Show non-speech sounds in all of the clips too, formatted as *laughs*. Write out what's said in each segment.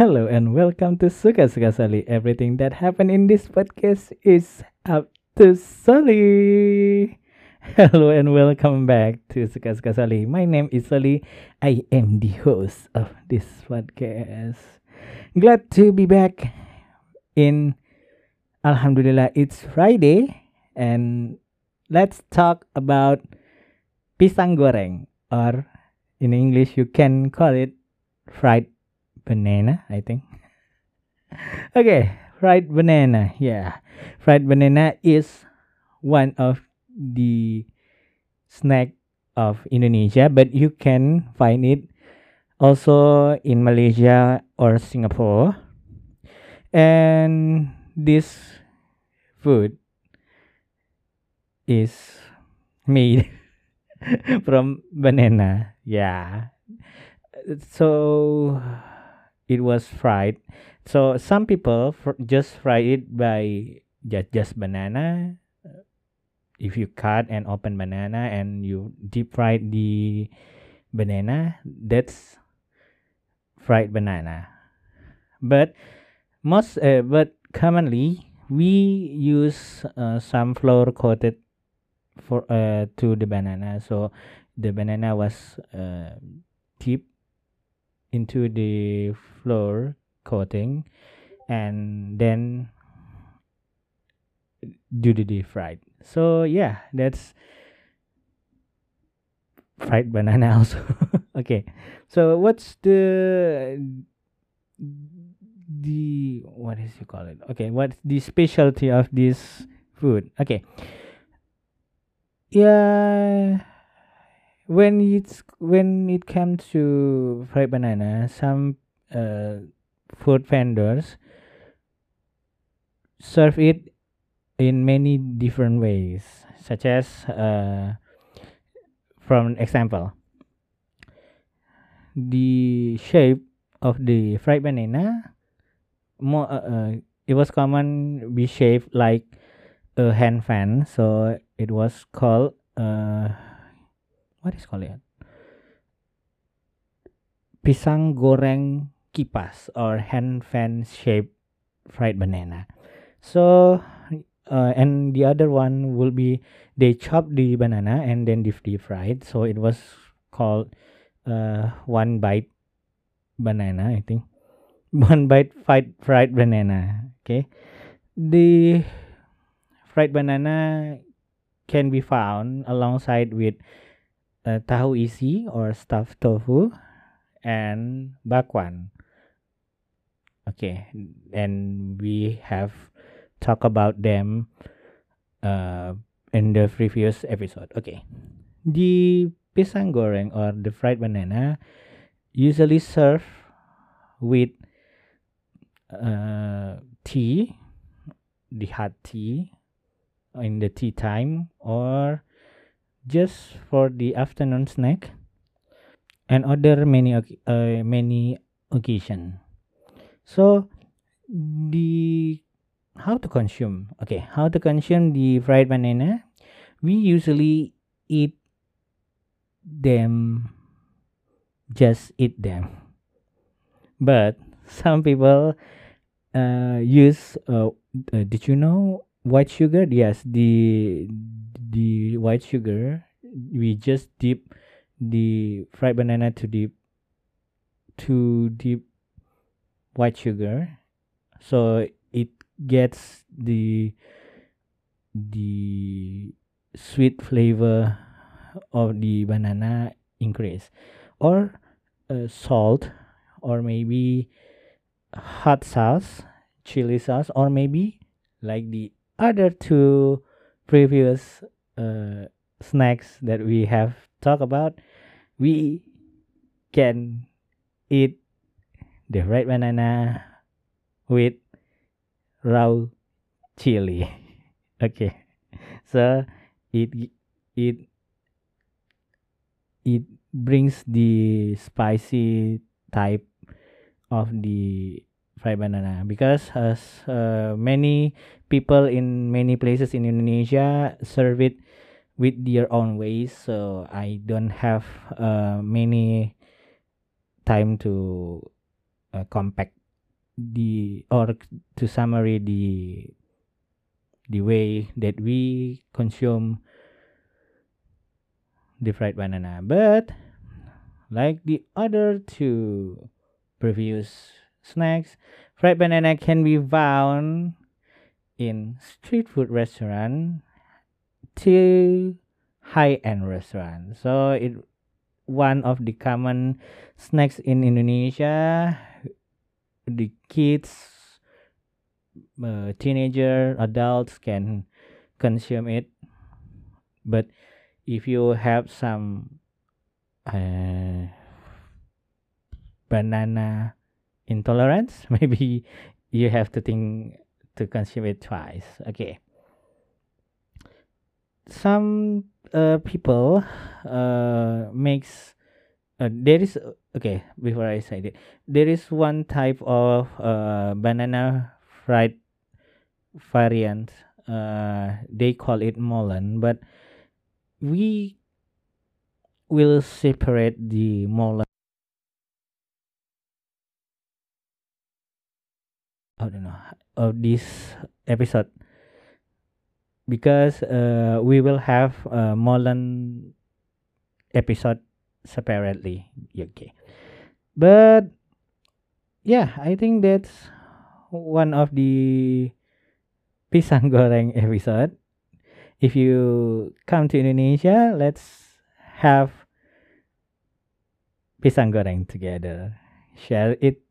Hello and welcome to Suka Suka Sali. Everything that happened in this podcast is up to Sali. Hello and welcome back to Suka Suka Sali. My name is Sali. I am the host of this podcast. Glad to be back in Alhamdulillah it's Friday and let's talk about pisang goreng or in English you can call it fried banana, I think. okay, fried banana. Yeah, fried banana is one of the snack of Indonesia, but you can find it also in Malaysia or Singapore. And this food is made *laughs* from banana. Yeah. So it was fried. So some people fr- just fry it by just just banana. If you cut and open banana and you deep fry the banana, that's fried banana. But most uh, but commonly we use uh, some flour coated for uh, to the banana. So the banana was uh, deep into the flour coating and then do the deep fried. So yeah, that's fried *laughs* banana also. okay. So what's the the what is you call it? Okay, what's the specialty of this food? Okay. Yeah when it's when it comes to fried banana, some uh, food vendors serve it in many different ways, such as uh, from example, the shape of the fried banana. More, uh, uh, it was common be shaped like a hand fan, so it was called. Uh, what is called? Pisang goreng kipas or hand fan shaped fried banana. So, uh, and the other one will be they chop the banana and then deep deep fried. So it was called uh, one bite banana, I think. *laughs* One bite fried fried banana. Okay, the fried banana can be found alongside with uh, tahu isi or stuffed tofu and bakwan. Okay and we have talked about them uh, in the previous episode. Okay. The pisang goreng or the fried banana usually served with uh, tea the hot tea in the tea time or just for the afternoon snack and other many uh, many occasion. So the how to consume? Okay how to consume the fried banana? We usually eat them just eat them. But some people uh, use uh, uh, did you know white sugar? Yes the the white sugar we just dip the fried banana to dip to dip white sugar. So it gets the the sweet flavor of the banana increase. Or uh, salt or maybe hot sauce chili sauce or maybe like the other two previous uh, snacks that we have talked about we can eat the red banana with raw chili. *laughs* Okay. So it it it brings the spicy type of the fried banana because as uh, many people in many places in Indonesia serve it with their own ways so I don't have uh, many time to uh, compact the or to summary the the way that we consume the fried banana. But like the other two previous snacks fried banana can be found in street food restaurant to high-end restaurant. So it one of the common snacks in indonesia the kids uh, teenager adults can consume it. But if you have some uh, banana intolerance *laughs* maybe you have to think to consume it twice. Okay some uh, people uh, makes uh, there is okay before i say it there is one type of uh, banana fried variant uh, they call it molen but we will separate the molen I don't know? Of this episode because uh, we will have a molen episode separately. Okay. But yeah i think that's one of the pisang *laughs* goreng episode. If you come to indonesia let's have pisang goreng together. Share it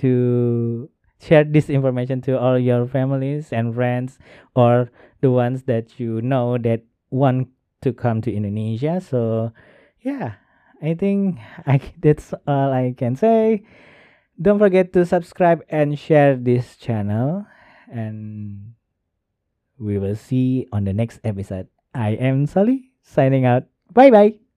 to share this information to all your families and friends or the ones that you know that want to come to indonesia. So yeah i think *laughs* I, that's all i can say. Don't forget to subscribe and share this channel and we will see on the next episode. I am Sali signing out. Bye bye